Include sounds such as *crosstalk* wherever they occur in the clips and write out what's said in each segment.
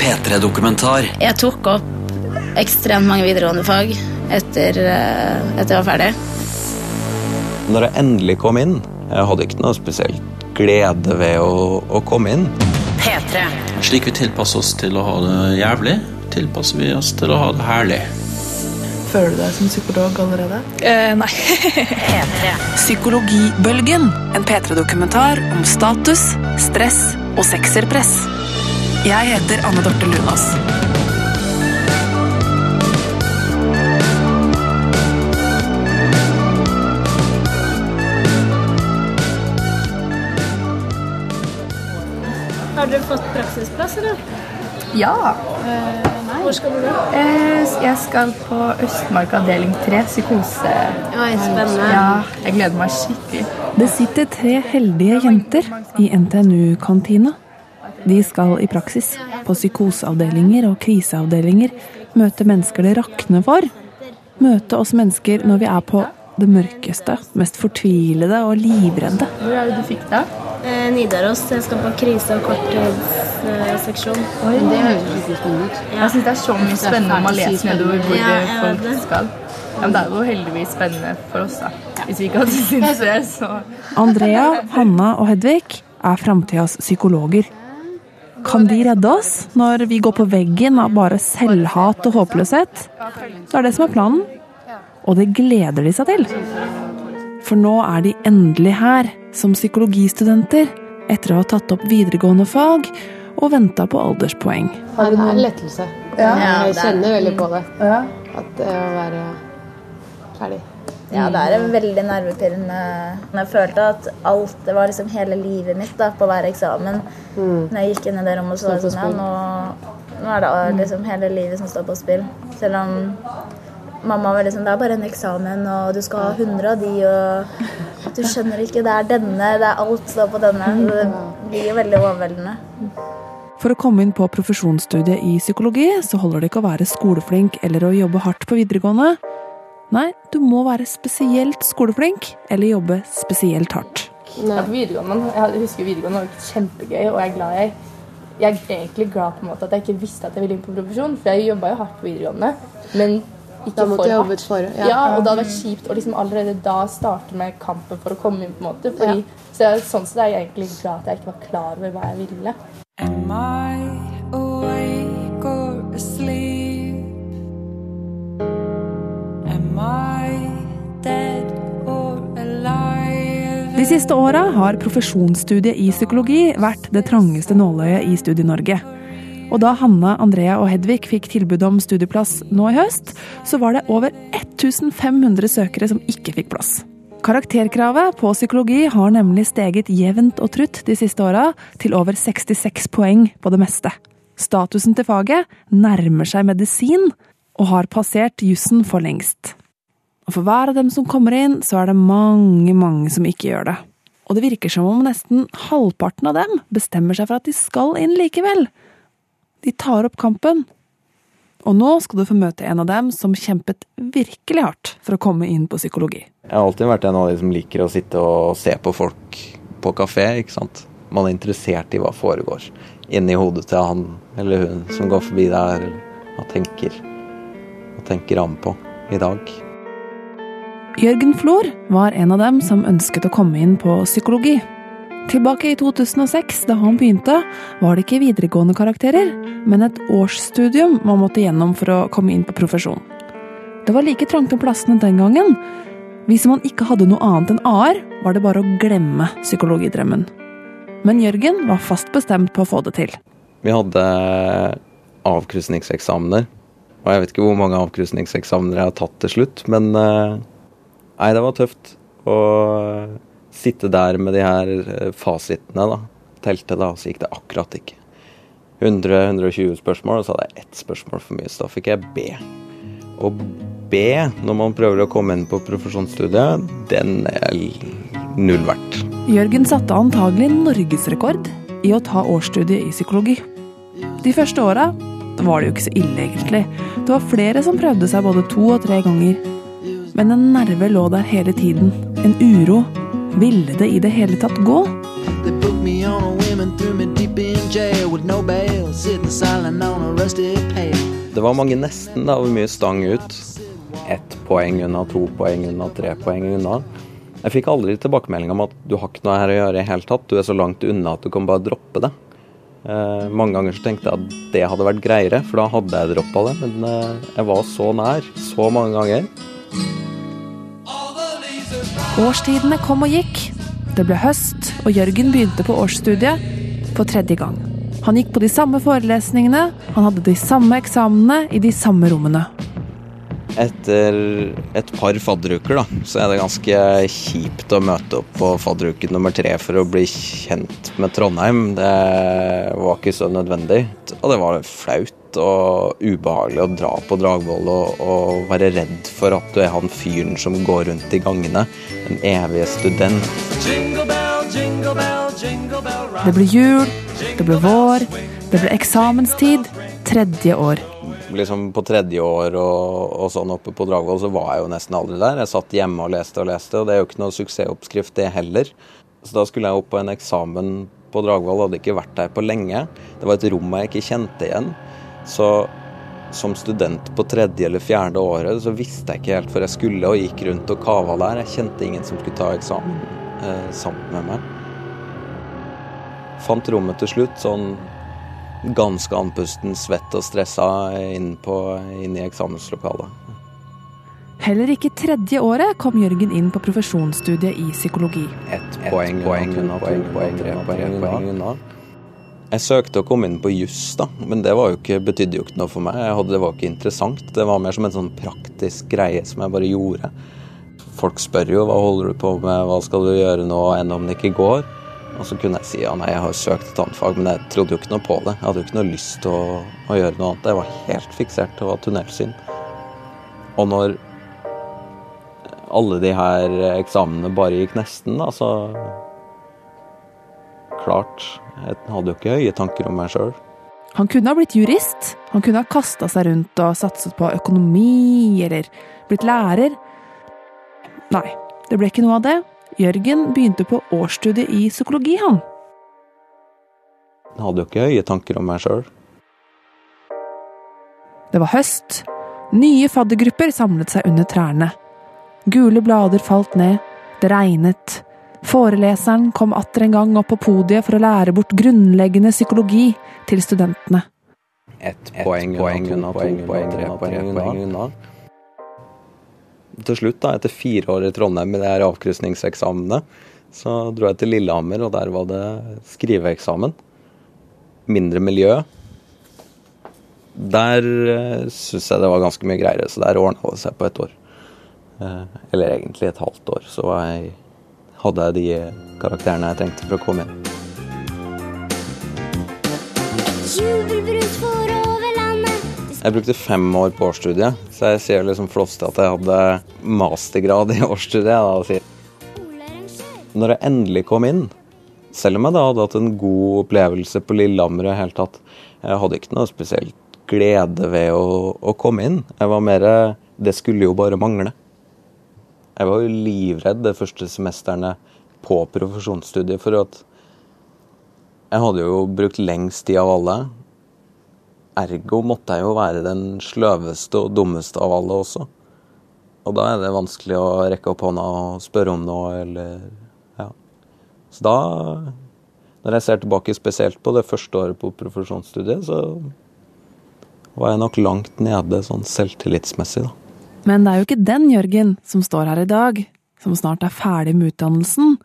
P3-dokumentar. Jeg tok opp ekstremt mange videregående fag etter, at etter jeg var ferdig. Når jeg endelig kom inn, jeg hadde ikke noe spesielt glede ved å, å komme inn. P3. Slik vi tilpasser oss til å ha det jævlig, tilpasser vi oss til å ha det herlig. Føler du deg som psykolog allerede? Eh, nei. Psykologibølgen, en P3-dokumentar om status, stress og sekserpress. Jeg heter Anne Dorte Lunås. Har dere fått praksisplass, eller? Ja. Hvor skal du gå? Eh, Jeg skal på Østmark avdeling 3, psykose. Oi, spennende. Ja, jeg gleder meg skikkelig. Det sitter tre heldige jenter i NTNU-kantina. De skal i praksis på psykoseavdelinger og kriseavdelinger møte mennesker det rakner for. Møte oss mennesker når vi er på det mørkeste, mest fortvilede og livredde. Hvor er det du fikk det? Eh, Nidaros. Jeg skal på krise- og korttidsseksjon. Oi, det høres skikkelig spennende ut. Jeg syns det er så mye spennende om man leser nedover hvor Ja, folk det. skal. Ja, men det er jo heldigvis spennende for oss, da. Hvis vi ikke hadde syntes det, så Andrea, Hanna og Hedvig er framtidas psykologer. Kan de redde oss når vi går på veggen av bare selvhat og håpløshet? Det er det som er planen. Og det gleder de seg til. For nå er de endelig her, som psykologistudenter, etter å ha tatt opp videregående fag og venta på alderspoeng. Det er en lettelse. Ja, jeg er- kjenner veldig på det. At det å være ferdig. Ja, det er en veldig nervepirrende Jeg følte at alt Det var liksom hele livet mitt da, på hver eksamen. Når jeg gikk inn i det rommet, så var det sånn ja, nå, nå er det liksom hele livet som står på spill. Selv om mamma var liksom Det er bare en eksamen, og du skal ha 100 av de, og du skjønner ikke Det er denne, det er alt står på denne. Så det blir jo veldig overveldende. For å komme inn på profesjonsstudiet i psykologi, så holder det ikke å være skoleflink eller å jobbe hardt på videregående. Nei, du må være spesielt skoleflink eller jobbe spesielt hardt. Ja, på videregående, jeg husker videregående var kjempegøy, og jeg er glad jeg jeg er egentlig glad på en måte at jeg ikke visste at jeg ville inn på profesjon, for jeg jobba jo hardt på videregående. Men ikke Da måtte for jeg jobbe hardt. for- ja. ja. og det hadde vært kjipt å liksom allerede da starte med kampen for å komme inn. på en måte. Fordi, Så jeg, sånn sett er jeg egentlig glad at jeg ikke var klar over hva jeg ville. Am siste åra har profesjonsstudiet i psykologi vært det trangeste nåløyet i Studie-Norge. Og da Hanna, Andrea og Hedvig fikk tilbud om studieplass nå i høst, så var det over 1500 søkere som ikke fikk plass. Karakterkravet på psykologi har nemlig steget jevnt og trutt de siste åra, til over 66 poeng på det meste. Statusen til faget nærmer seg medisin, og har passert jussen for lengst. Og for hver av dem som kommer inn, så er det mange, mange som ikke gjør det. Og det virker som om nesten halvparten av dem bestemmer seg for at de skal inn likevel. De tar opp kampen. Og nå skal du få møte en av dem som kjempet virkelig hardt for å komme inn på psykologi. Jeg har alltid vært en av de som liker å sitte og se på folk på kafé, ikke sant. Man er interessert i hva foregår inni hodet til han eller hun som går forbi der. og tenker, hva tenker han på i dag? Jørgen Flor var en av dem som ønsket å komme inn på psykologi. Tilbake i 2006, da han begynte, var det ikke videregående karakterer, men et årsstudium man måtte gjennom for å komme inn på profesjon. Det var like trangt om plassene den gangen. Hvis man ikke hadde noe annet enn AR, var det bare å glemme psykologidrømmen. Men Jørgen var fast bestemt på å få det til. Vi hadde avkrysningseksamener. Og jeg vet ikke hvor mange avkrysningseksamener jeg har tatt til slutt, men eh, Nei, det var tøft å sitte der med de her eh, fasitene, da. Telte, da, og så gikk det akkurat ikke. 100-120 spørsmål, og så hadde jeg ett spørsmål for mye, så da fikk jeg B. Og B, når man prøver å komme inn på profesjonsstudiet, den er null verdt. Jørgen satte antagelig norgesrekord i å ta årsstudiet i psykologi. De første åra var det jo ikke så ille, egentlig. Det var flere som prøvde seg både to og tre ganger. Men en nerve lå der hele tiden. En uro. Ville det i det hele tatt gå? Det var mange nesten. Det var mye stang ut. Ett poeng unna, to poeng unna, tre poeng unna. Jeg fikk aldri tilbakemelding om at du har ikke noe her å gjøre i det hele tatt. Du er så langt unna at du kan bare droppe det. Eh, mange ganger så tenkte jeg at det hadde vært greiere, for da hadde jeg droppa det. Men eh, jeg var så nær så mange ganger. Årstidene kom og gikk. Det ble høst, og Jørgen begynte på årsstudiet for tredje gang. Han gikk på de samme forelesningene, han hadde de samme eksamenene i de samme rommene. Etter et par fadderuker, da, så er det ganske kjipt å møte opp på fadderuke nummer tre for å bli kjent med Trondheim. Det var ikke så nødvendig. Og det var flaut og ubehagelig å dra på Dragvoll og, og være redd for at du er han fyren som går rundt i gangene. En evig student. Det ble jul, det ble vår, det ble eksamenstid. Tredje år. Liksom På tredje år og, og sånn oppe på Dragvoll så var jeg jo nesten aldri der. Jeg satt hjemme og leste og leste, og det er jo ikke noe suksessoppskrift det heller. Så da skulle jeg opp på en eksamen på Dragvoll, hadde ikke vært der på lenge. Det var et rom jeg ikke kjente igjen. Så som student på tredje eller fjerde året så visste jeg ikke helt hvor jeg skulle, og gikk rundt og kava der. Jeg kjente ingen som skulle ta eksamen eh, sammen med meg. Fant rommet til slutt, sånn ganske andpusten, svett og stressa inn, på, inn i eksamenslokalet. Heller ikke tredje året kom Jørgen inn på profesjonsstudiet i psykologi. Ett poeng, poeng unna, to poeng, tre poeng unna. Jeg søkte å komme inn på juss, da, men det jo ikke, betydde jo ikke noe for meg. Hadde, det var ikke interessant. Det var mer som en sånn praktisk greie som jeg bare gjorde. Folk spør jo hva holder du på med, hva skal du gjøre nå, enn om det ikke går. Og så kunne jeg si ja, nei, jeg har søkt et annet fag, men jeg trodde jo ikke noe på det. Jeg hadde jo ikke noe lyst til å, å gjøre noe annet. Jeg var helt fiksert, det var tunnelsyn. Og når alle de her eksamene bare gikk nesten, da, så Klart, jeg hadde jo ikke høye tanker om meg sjøl. Han kunne ha blitt jurist, han kunne ha kasta seg rundt og satset på økonomi, eller blitt lærer. Nei, det ble ikke noe av det. Jørgen begynte på årsstudiet i psykologi, han. Jeg hadde jo ikke høye tanker om meg sjøl. Det var høst. Nye faddergrupper samlet seg under trærne. Gule blader falt ned. Det regnet. Foreleseren kom atter en gang opp på podiet for å lære bort grunnleggende psykologi til studentene. Ett poeng, poeng unna, to poeng, tre poeng unna. Til slutt, da, etter fire år i Trondheim med de her avkrysningseksamene, så dro jeg til Lillehammer, og der var det skriveeksamen. Mindre miljø. Der uh, syns jeg det var ganske mye greiere, så der ordna det seg på et år. Eh, eller egentlig et halvt år, så var jeg, hadde jeg de karakterene jeg trengte for å komme inn. Jeg brukte fem år på årsstudiet, så jeg sier liksom flåste at jeg hadde mastergrad i årsstudiet. Når jeg endelig kom inn, selv om jeg da hadde hatt en god opplevelse på Lillehammer i tatt, jeg hadde ikke noe spesielt glede ved å, å komme inn. Jeg var mer Det skulle jo bare mangle. Jeg var jo livredd de første semestrene på profesjonsstudiet for at jeg hadde jo brukt lengst tid av alle. Ergo måtte jeg jo være den sløveste og dummeste av alle også. Og da er det vanskelig å rekke opp hånda og spørre om noe, eller Ja. Så da, når jeg ser tilbake spesielt på det første året på profesjonsstudiet, så var jeg nok langt nede sånn selvtillitsmessig, da. Men det er jo ikke den Jørgen som står her i dag, som snart er ferdig med utdannelsen.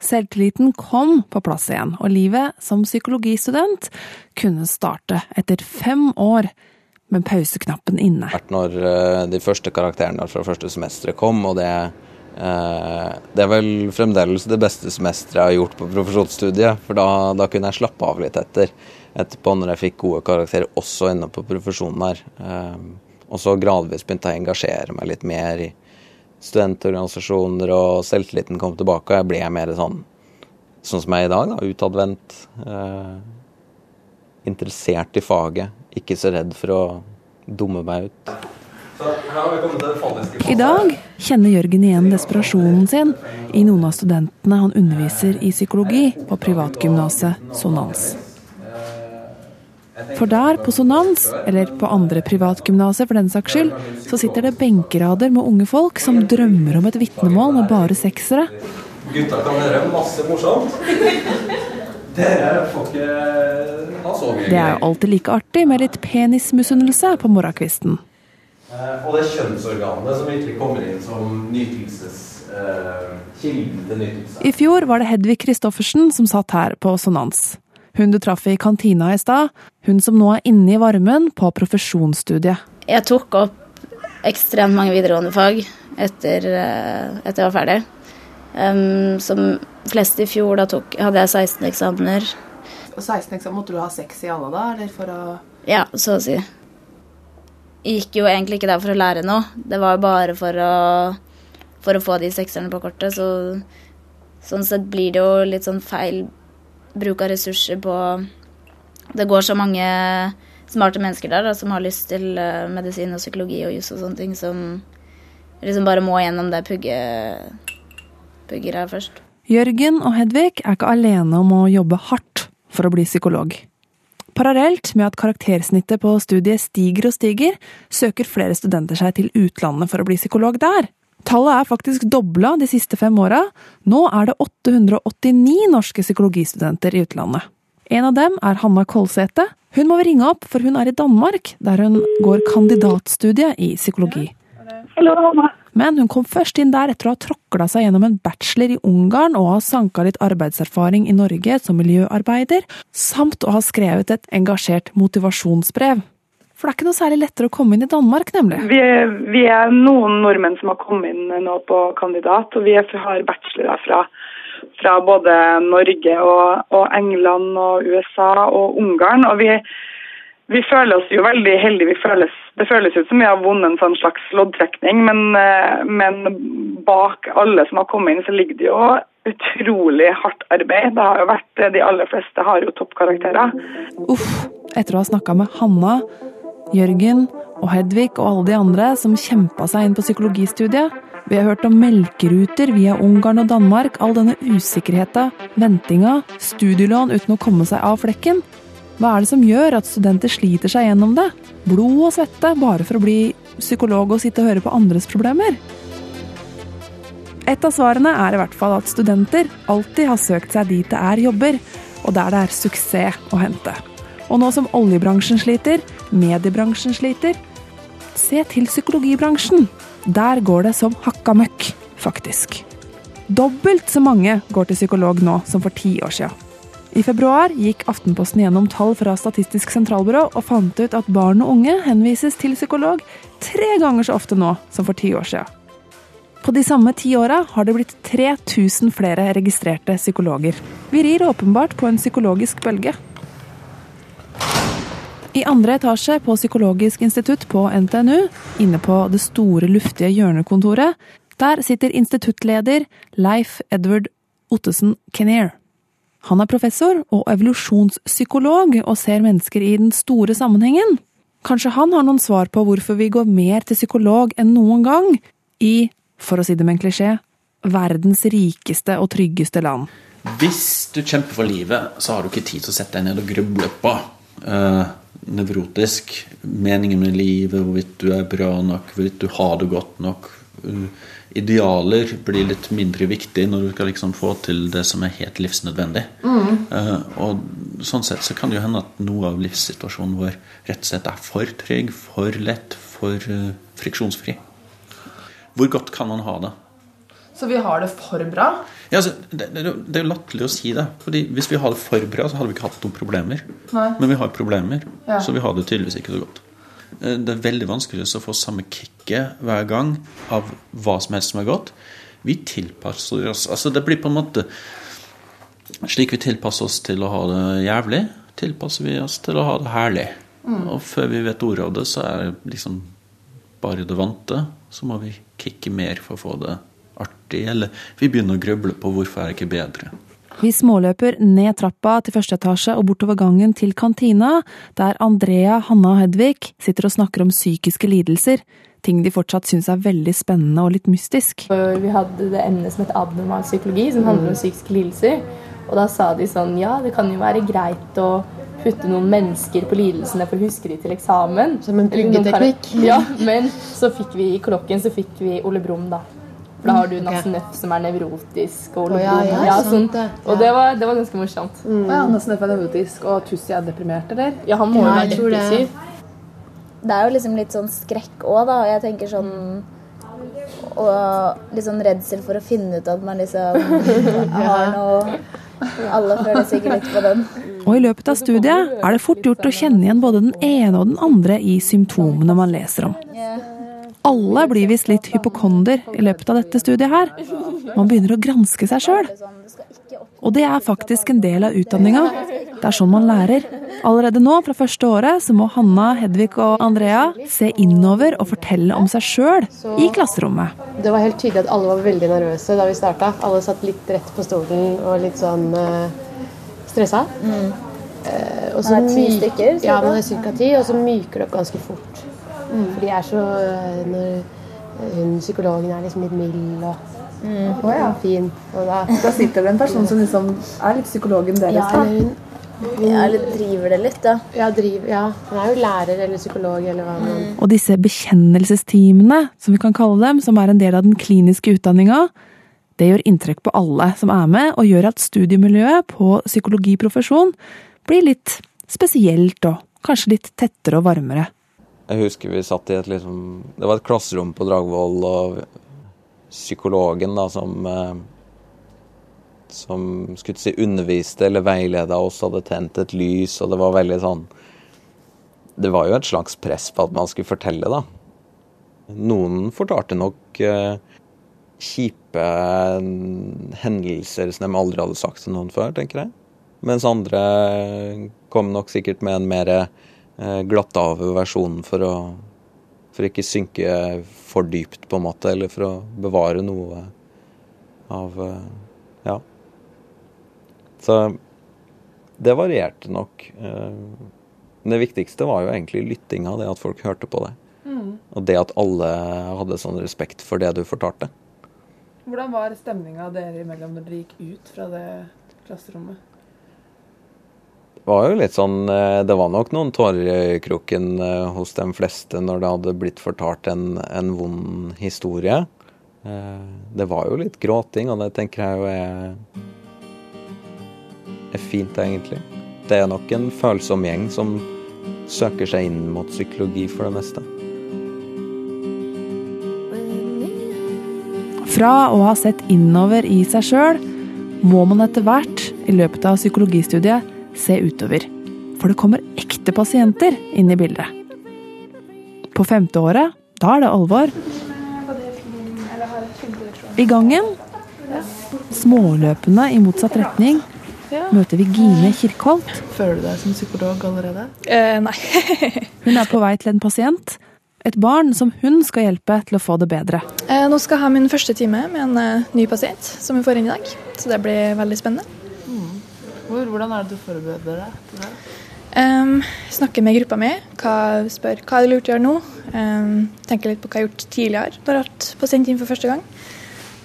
Selvtilliten kom på plass igjen, og livet som psykologistudent kunne starte etter fem år med pauseknappen inne. Når eh, de første karakterene fra første semesteret kom, og det, eh, det er vel fremdeles det beste semesteret jeg har gjort på profesjonsstudiet, for da, da kunne jeg slappe av litt etter, etterpå når jeg fikk gode karakterer også inne på profesjonen her. Og så gradvis begynte jeg å engasjere meg litt mer i studentorganisasjoner, og selvtilliten kom tilbake, og jeg ble mer sånn sånn som jeg er i dag, da, utadvendt. Eh, interessert i faget, ikke så redd for å dumme meg ut. I dag kjenner Jørgen igjen desperasjonen sin i noen av studentene han underviser i psykologi på privatgymnaset Sonans. For der, på Sonans, eller på andre privatgymnaser for den saks skyld, så sitter det benkerader med unge folk som drømmer om et vitnemål med bare seksere. Gutta kan høre masse morsomt. Dere får ikke ha så mye Det er jo alltid like artig med litt penismisunnelse på morgenkvisten. Eh, Og det kjønnsorganet som virkelig kommer inn som nytelses... Eh, til nytelse. I fjor var det Hedvig Christoffersen som satt her på Sonans. Hun du traff i kantina i stad, hun som nå er inne i varmen på profesjonsstudiet. Jeg tok opp ekstremt mange videregående fag etter, eh, etter jeg var ferdig. Um, som flest i fjor, da tok, hadde jeg 16 eksamener. Og 16 eksamen, måtte du ha 6 i alle da, eller for å Ja, så å si. Jeg gikk jo egentlig ikke der for å lære noe. Det var bare for å, for å få de sekserne på kortet. Så sånn sett blir det jo litt sånn feil bruk av ressurser på Det går så mange smarte mennesker der da, som har lyst til eh, medisin og psykologi og juss og sånne ting, som liksom bare må gjennom det pugge, her først. Jørgen og Hedvig er ikke alene om å jobbe hardt for å bli psykolog. Parallelt med at karaktersnittet på studiet stiger og stiger, søker flere studenter seg til utlandet for å bli psykolog der. Tallet er faktisk dobla de siste fem åra. Nå er det 889 norske psykologistudenter i utlandet. En av dem er Hanna Kolsæte. Hun må vi ringe opp, for hun er i Danmark, der hun går kandidatstudiet i psykologi. Men hun kom først inn der etter å ha tråkla seg gjennom en bachelor i Ungarn og ha sanka litt arbeidserfaring i Norge som miljøarbeider, samt å ha skrevet et engasjert motivasjonsbrev. For det er ikke noe særlig lettere å komme inn i Danmark, nemlig. Vi, vi er noen nordmenn som har kommet inn nå på kandidat, og vi er, har bachelorer fra, fra både Norge og, og England og USA og Ungarn. og vi, vi føler oss jo veldig heldige. Vi føles, det føles ut som vi har vunnet en sånn slags loddtrekning, men, eh, men bak alle som har kommet inn, så ligger det jo utrolig hardt arbeid. Det har jo vært, De aller fleste har jo toppkarakterer. Uff. Etter å ha snakka med Hanna, Jørgen og Hedvig og alle de andre som kjempa seg inn på psykologistudiet. Vi har hørt om melkeruter via Ungarn og Danmark, all denne usikkerheta, ventinga, studielån uten å komme seg av flekken. Hva er det som gjør at studenter sliter seg gjennom det? Blod og svette bare for å bli psykolog og sitte og høre på andres problemer? Et av svarene er i hvert fall at studenter alltid har søkt seg dit det er jobber, og der det er suksess å hente. Og nå som oljebransjen sliter, mediebransjen sliter, se til psykologibransjen. Der går det som hakka møkk, faktisk. Dobbelt så mange går til psykolog nå som for ti år siden. I februar gikk Aftenposten gjennom tall fra Statistisk sentralbyrå og fant ut at barn og unge henvises til psykolog tre ganger så ofte nå som for ti år siden. På de samme ti åra har det blitt 3000 flere registrerte psykologer. Vi rir åpenbart på en psykologisk bølge. I andre etasje på Psykologisk institutt på NTNU, inne på det store, luftige hjørnekontoret, der sitter instituttleder Leif Edward Ottesen Kinnear. Han er professor og evolusjonspsykolog og ser mennesker i den store sammenhengen. Kanskje han har noen svar på hvorfor vi går mer til psykolog enn noen gang i, for å si det med en klisjé, verdens rikeste og tryggeste land. Hvis du kjemper for livet, så har du ikke tid til å sette deg ned og gruble på eh, nevrotisk meningen med livet, hvorvidt du er bra nok, hvorvidt du har det godt nok. Uh, idealer blir litt mindre viktig når du skal liksom få til det som er helt livsnødvendig. Eh, og sånn sett så kan det jo hende at noe av livssituasjonen vår rett og slett er for trygg, for lett, for eh, friksjonsfri. Hvor godt kan man ha det? Så vi har det for bra? Ja, altså, det, det, det er jo latterlig å si det. Fordi Hvis vi har det for bra, så hadde vi ikke hatt noen problemer. Nei. Men vi har problemer, Ja. så vi har det tydeligvis ikke så godt. Eh, Det er veldig vanskelig å få samme kicket hver gang av hva som helst som er godt. Vi tilpasser oss Altså, det blir på en måte Slik vi tilpasser oss til å ha det jævlig, tilpasser vi oss til å ha det herlig. Mm. Og før vi vet ordet av det, så er det liksom bare det vante. Så må vi kicke mer for å få det artig. Eller vi begynner å gruble på hvorfor er det ikke bedre. Vi småløper ned trappa til første etasje og bortover gangen til kantina, der Andrea, Hanna og Hedvig sitter og snakker om psykiske lidelser. Ting de fortsatt syns er veldig spennende og litt mystisk. Vi hadde det emnet som het abnormal psykologi, som handler om psykiske lidelser. Og da sa de sånn Ja, det kan jo være greit å putte noen mennesker på lidelsene for å huske de til eksamen. Som en pluggeteknikk. Ja, men så fikk vi i klokken så fikk vi Ole Brumm, da. For da har du Mm, ok. Som er nevrotisk, og oh, ja, ja, ja, sånn. det. Og det var, det var ganske morsomt. Mm. Ja, Nesten er nevrotisk, og Tussi er deprimert, eller? Ja, han må jo være jeg det. Det er jo liksom litt sånn skrekk òg, da. Jeg tenker sånn Og litt sånn redsel for å finne ut at man liksom *laughs* har noe Alle føler sikkert litt på den. Og i løpet av studiet er det fort gjort å kjenne igjen både den ene og den andre i symptomene man leser om. Alle blir visst litt hypokonder i løpet av dette studiet her. Man begynner å granske seg sjøl. Og det er faktisk en del av utdanninga. Det er sånn man lærer. Allerede nå, fra første året, så må Hanna, Hedvig og Andrea se innover og fortelle om seg sjøl i klasserommet. Det var helt tydelig at alle var veldig nervøse da vi starta. Alle satt litt rett på stolen og litt sånn uh, stressa. Eh, og så Man er ti myk- Ja, man er ca. ti, og så myker det opp ganske fort. For de er så eh, Når hun psykologen er liksom litt mild og Å, ja. fin. Og da, Da sitter det en person som liksom er litt psykologen deres. Ja, da. eller hun, Ja, eller driver det litt, da. ja, driv, ja, hun er jo lærer eller psykolog eller hva mm. Og disse bekjennelsesteamene, som vi kan kalle dem, som er en del av den kliniske utdanninga, det gjør inntrykk på alle som er med, og gjør at studiemiljøet på psykologiprofesjon blir litt spesielt og kanskje litt tettere og varmere. Jeg husker vi satt i et liksom Det var et klasserom på Dragvoll, og psykologen da som eh, Som skulle si underviste eller veileda oss, hadde tent et lys, og det var veldig sånn Det var jo et slags press på at man skulle fortelle, da. Noen fortalte nok eh, kjipe hendelser som de aldri hadde sagt til noen før, tenker jeg. Mens andre kom nok sikkert med en mer eh, glattave versjonen for å for ikke synke for dypt, på en måte, eller for å bevare noe av eh, Ja. Så det varierte nok. Eh, det viktigste var jo egentlig lyttinga, det at folk hørte på det. Mm. Og det at alle hadde sånn respekt for det du fortalte. Hvordan var stemninga dere imellom når dere gikk ut fra det klasserommet? Var jo litt sånn eh, Det var nok noen tårer i kroken eh, hos de fleste når det hadde blitt fortalt en, en vond historie. Eh, Det var jo litt gråting, og det tenker jeg jo er, er fint, egentlig. Det er nok en følsom gjeng som søker seg inn mot psykologi for det meste. Fra å ha sett innover i seg sjøl, må man etter hvert i løpet av psykologistudiet se utover. For det kommer ekte pasienter inn i bildet. På femte året, da er det alvor. I gangen, småløpende i motsatt retning, møter vi Gine Kirkholt. Føler du deg som psykolog allerede? Eh, nei. *laughs* Hun er på vei til en pasient. Et barn som hun skal hjelpe til å få det bedre. Eh, nå skal jeg ha min første time med en eh, ny pasient som vi får inn i dag. Så det blir veldig spennende. Hvor, hvordan er det du forbereder deg til det? Um, snakker med gruppa mi. Hva, spør hva er det lurt å gjøre nå. Um, tenker litt på hva jeg har gjort tidligere når jeg har hatt sendt inn for første gang.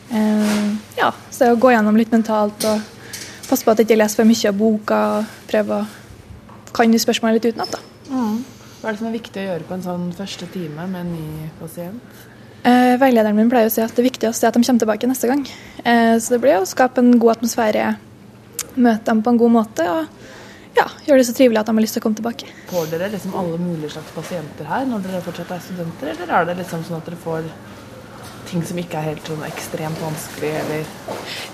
Um, ja, så å gå gjennom litt mentalt og passe på at jeg ikke leser for mye av boka. og Prøve å kan spørsmålet litt utenat. da. Hva er det som er viktig å gjøre på en sånn første time med en ny pasient? Uh, veilederen min pleier å si at det viktigste er at de kommer tilbake neste gang. Uh, så det blir å skape en god atmosfære, møte dem på en god måte og ja, gjøre det så trivelig at de har lyst til å komme tilbake. Får dere liksom alle mulige slags pasienter her når dere fortsatt er studenter, eller er det liksom sånn at dere får ting som ikke er helt sånn ekstremt vanskelig, eller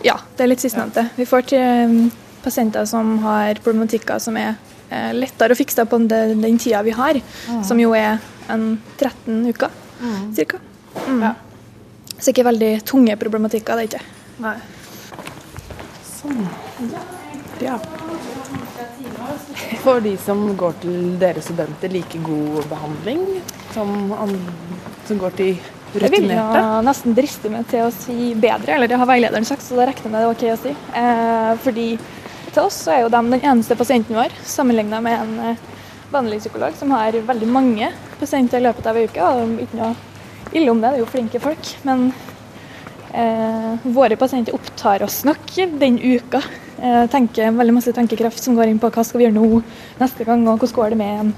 Ja, det er litt sistnevnte. Vi får til eh, pasienter som har problematikker som er eh, lettere å fikse på den, den tida vi har, Mm. som jo er en 13 uker Mm. cirka. Mm. Så ikke veldig tunge problematikker, det er ikke. Nei. Sånn. Ja. Får de som går til dere studenter, like god behandling som, som går til Det vil jo nesten driste meg til å si bedre, eller det har veilederen sagt, så da regner jeg med det er ok å si. Eh, fordi til oss så er jo de den eneste pasienten vår, sammenlignet med en eh, vanlig psykolog som har veldig mange pasienter i løpet av ei uke. Og ikke noe ille om det, det er jo flinke folk. Men eh, våre pasienter opptar oss nok den uka Jeg tenker veldig masse tenkekraft som går inn på hva skal vi gjøre nå, neste gang, og hvordan går det med en.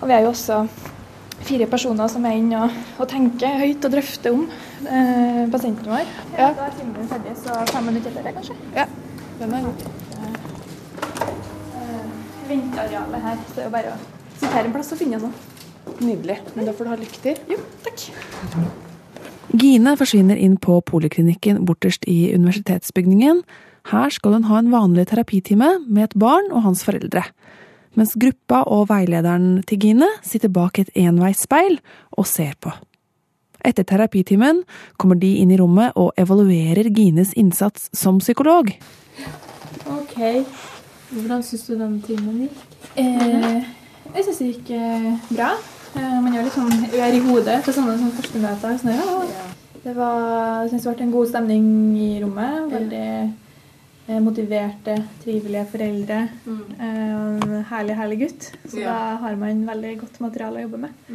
Og vi er jo også fire personer som er inne og, og tenker høyt og drøfter om eh, pasienten vår. Ja. Da er timen ferdig, så fem minutter etter det, kanskje. Ja, den er god. Eh, Ventearealet her, så det er jo bare å sitere en plass og finne noe. Nydelig. Men da får du ha lykke til. Jo, takk. Gine forsvinner inn på poliklinikken borterst i universitetsbygningen. Her skal hun ha en vanlig terapitime med et barn og hans foreldre. Mens gruppa og veilederen til Gine sitter bak et enveisspeil og ser på. Etter terapitimen kommer de inn i rommet og evaluerer Gines innsats som psykolog. OK. Hvordan syns du den timen gikk? Eh, jeg syns det gikk eh, bra. Eh, man gjør litt sånn ør i hodet til sånne sånn førstemøter. Sånn, ja. Det var, jeg synes det ble en god stemning i rommet. Veldig eh, motiverte, trivelige foreldre. Eh, en herlig, herlig gutt. Så da har man veldig godt materiale å jobbe med.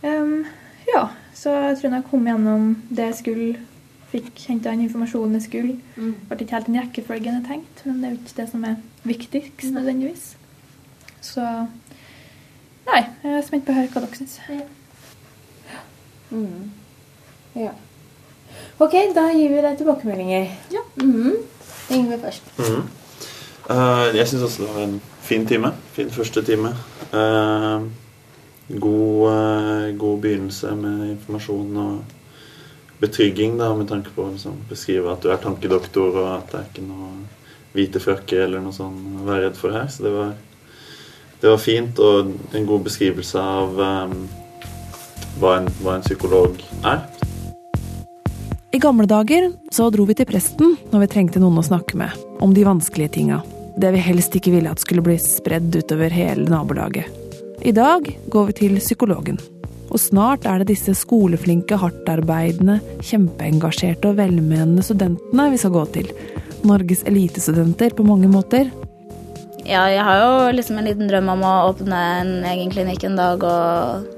Um, ja, så jeg tror jeg kom gjennom det jeg skulle, fikk henta inn informasjonen jeg skulle. Mm. Ble ikke helt den rekkefølgen jeg tenkte, men det er jo ikke det som er viktigst nødvendigvis. Så nei, jeg er spent på å høre hva dere syns. Mm. Ja. OK, da gir vi deg tilbakemeldinger. Ja. Mm. Yngve først. Mm. Uh, jeg syns også det var en fin time. Fin første time. Uh, god, uh, god begynnelse med informasjon og betrygging, da, med tanke på å liksom, beskrive at du er tankedoktor, og at det er ikke noe hvite frakke eller noe sånn å være redd for her. Så det var, det var fint, og en god beskrivelse av um, hva, en, hva en psykolog er. I gamle dager så dro vi til presten når vi trengte noen å snakke med, om de vanskelige tinga. Det vi helst ikke ville at skulle bli spredd utover hele nabolaget. I dag går vi til psykologen. Og snart er det disse skoleflinke, hardtarbeidende, kjempeengasjerte og velmenende studentene vi skal gå til. Norges elitestudenter på mange måter. Ja, jeg har jo liksom en liten drøm om å åpne en egen klinikk en dag og,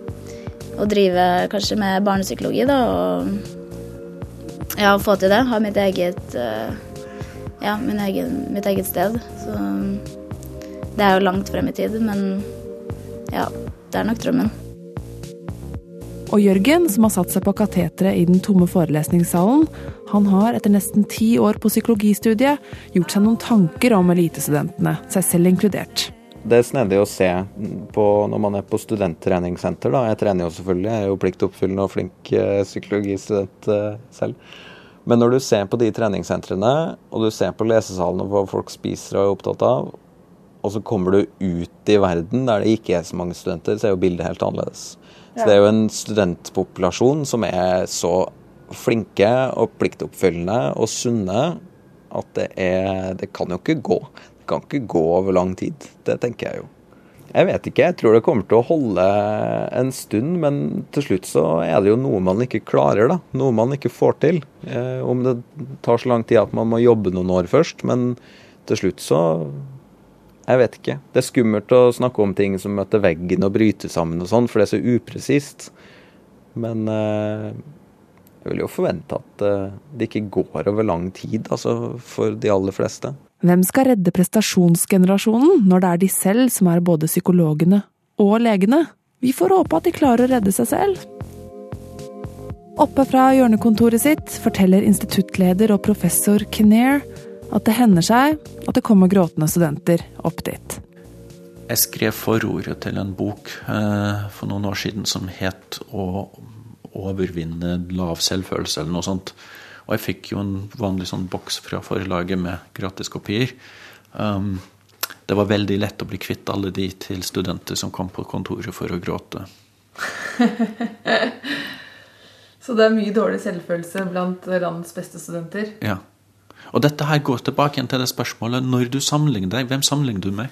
og drive kanskje med barnepsykologi, da. Og ja, få til det. Ha mitt eget eh, Ja, egen, mitt eget sted. Så det er jo langt frem i tid, men ja, det er nok drømmen. Og Jørgen, som har satt seg på kateteret i den tomme forelesningssalen, han har etter nesten ti år på psykologistudiet gjort seg noen tanker om elitestudentene, seg selv inkludert. Det er snedig å se på når man er på studenttreningssenter. Da. Jeg trener jo selvfølgelig, jeg er jo pliktoppfyllende og flink eh, psykologistudent eh, selv. Men når du ser på de treningssentrene, og du ser på lesesalene hvor folk spiser og er opptatt av, og så kommer du ut i verden der det ikke er så mange studenter, så er jo bildet helt annerledes. Så det er jo en studentpopulasjon som er så flinke og pliktoppfyllende og sunne at det er Det kan jo ikke gå. Det kan ikke gå over lang tid. Det tenker jeg jo. Jeg vet ikke. Jeg tror det kommer til å holde en stund, men til slutt så er det jo noe man ikke klarer, da. Noe man ikke får til. Eh, om det tar så lang tid at man må jobbe noen år først, men til slutt så Jeg vet ikke. Det er skummelt å snakke om ting som møter veggen og bryter sammen og sånn, for det er så upresist. Men eh, jeg vil jo forvente at eh, det ikke går over lang tid, altså for de aller fleste. Hvem skal redde prestasjonsgenerasjonen når det er de selv som er både psykologene og legene? Vi får håpe at de klarer å redde seg selv. Oppe fra hjørnekontoret sitt forteller instituttleder og professor Kinnear at det hender seg at det kommer gråtende studenter opp dit. Jeg skrev forordet til en bok eh, for noen år siden som het 'Å overvinne lav selvfølelse', eller noe sånt. Og jeg fikk jo en vanlig sånn boks fra forlaget med gratis kopier. Um, det var veldig lett å bli kvitt alle de til studenter som kom på kontoret for å gråte. *laughs* Så det er mye dårlig selvfølelse blant landets beste studenter. Ja. Og dette her går tilbake igjen til det spørsmålet når du sammenligner deg, hvem sammenligner du med?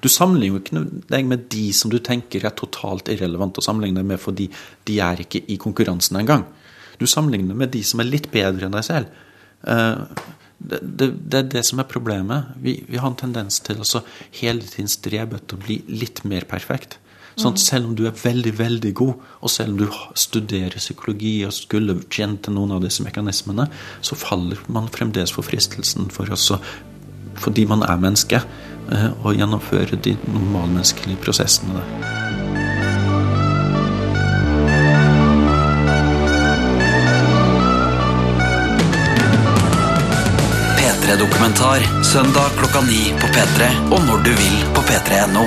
Du sammenligner jo ikke deg med de som du tenker er totalt irrelevant å sammenligne deg med, fordi de er ikke i konkurransen engang. Du sammenligner med de som er litt bedre enn deg selv. Eh, Det, det, det er det som er problemet. Vi, vi har en tendens til å hele tiden strebe etter å bli litt mer perfekt. Sånn, mm. selv om du er veldig, veldig god, og selv om du studerer psykologi og skulle kjent til noen av disse mekanismene, så faller man fremdeles for fristelsen for oss fordi man er menneske, eh, og gjennomfører de normalmenneskelige prosessene. P3-dokumentar søndag klokka ni på P3 og når du vil på p3.no.